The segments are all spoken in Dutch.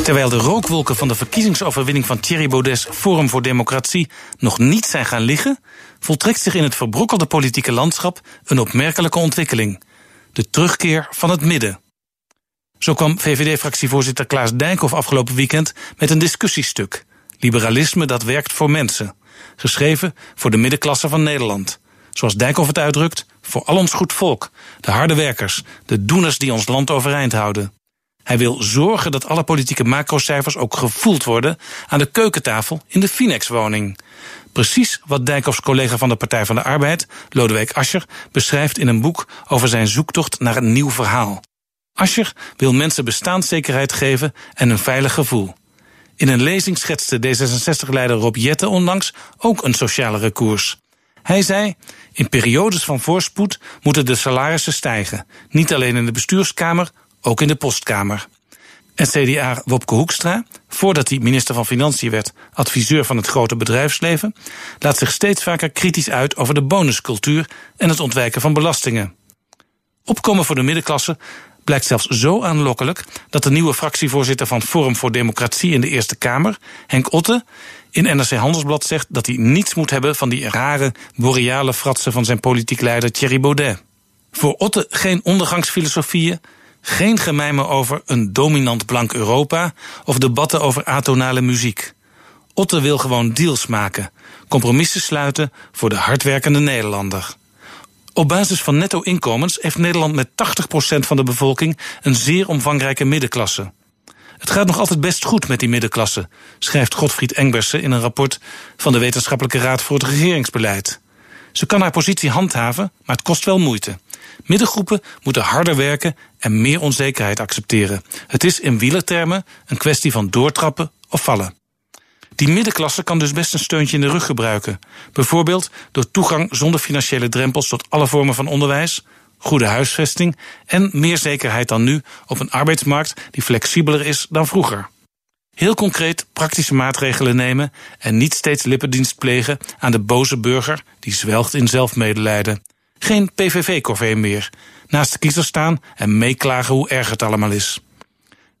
Terwijl de rookwolken van de verkiezingsoverwinning van Thierry Baudet's Forum voor Democratie nog niet zijn gaan liggen, voltrekt zich in het verbrokkelde politieke landschap een opmerkelijke ontwikkeling: de terugkeer van het midden. Zo kwam VVD-fractievoorzitter Klaas Dijkhoff afgelopen weekend met een discussiestuk: Liberalisme dat werkt voor mensen, geschreven voor de middenklasse van Nederland. Zoals Dijkhoff het uitdrukt, voor al ons goed volk, de harde werkers, de doeners die ons land overeind houden. Hij wil zorgen dat alle politieke macrocijfers ook gevoeld worden aan de keukentafel in de Finex-woning. Precies wat Dijkhoffs collega van de Partij van de Arbeid, Lodewijk Asscher, beschrijft in een boek over zijn zoektocht naar een nieuw verhaal. Asscher wil mensen bestaanszekerheid geven en een veilig gevoel. In een lezing schetste D66-leider Rob Jette onlangs ook een socialere koers. Hij zei: In periodes van voorspoed moeten de salarissen stijgen, niet alleen in de bestuurskamer, ook in de postkamer. En CDA Wopke Hoekstra, voordat hij minister van Financiën werd, adviseur van het grote bedrijfsleven, laat zich steeds vaker kritisch uit over de bonuscultuur en het ontwijken van belastingen. Opkomen voor de middenklasse blijkt zelfs zo aanlokkelijk dat de nieuwe fractievoorzitter van Forum voor Democratie in de Eerste Kamer, Henk Otte, in NRC Handelsblad zegt dat hij niets moet hebben van die rare boreale fratsen van zijn politiek leider Thierry Baudet. Voor Otte geen ondergangsfilosofieën, geen gemijmen over een dominant blank Europa of debatten over atonale muziek. Otte wil gewoon deals maken, compromissen sluiten voor de hardwerkende Nederlander. Op basis van netto-inkomens heeft Nederland met 80% van de bevolking een zeer omvangrijke middenklasse. Het gaat nog altijd best goed met die middenklasse, schrijft Godfried Engbersen in een rapport van de Wetenschappelijke Raad voor het Regeringsbeleid. Ze kan haar positie handhaven, maar het kost wel moeite. Middengroepen moeten harder werken en meer onzekerheid accepteren. Het is in wielertermen een kwestie van doortrappen of vallen. Die middenklasse kan dus best een steuntje in de rug gebruiken. Bijvoorbeeld door toegang zonder financiële drempels tot alle vormen van onderwijs, goede huisvesting en meer zekerheid dan nu op een arbeidsmarkt die flexibeler is dan vroeger. Heel concreet praktische maatregelen nemen en niet steeds lippendienst plegen aan de boze burger die zwelgt in zelfmedelijden. Geen PVV-corvée meer. Naast de kiezer staan en meeklagen hoe erg het allemaal is.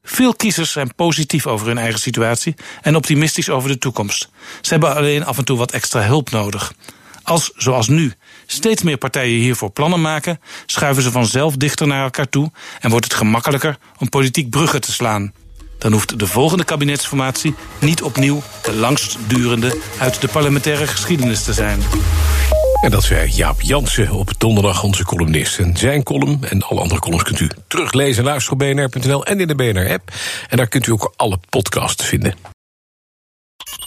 Veel kiezers zijn positief over hun eigen situatie en optimistisch over de toekomst. Ze hebben alleen af en toe wat extra hulp nodig. Als, zoals nu, steeds meer partijen hiervoor plannen maken, schuiven ze vanzelf dichter naar elkaar toe en wordt het gemakkelijker om politiek bruggen te slaan. Dan hoeft de volgende kabinetsformatie niet opnieuw de langstdurende uit de parlementaire geschiedenis te zijn. En dat zei Jaap Jansen op donderdag, onze columnist. En zijn column en alle andere columns kunt u teruglezen en luisteren op bnr.nl en in de BNR-app. En daar kunt u ook alle podcasts vinden.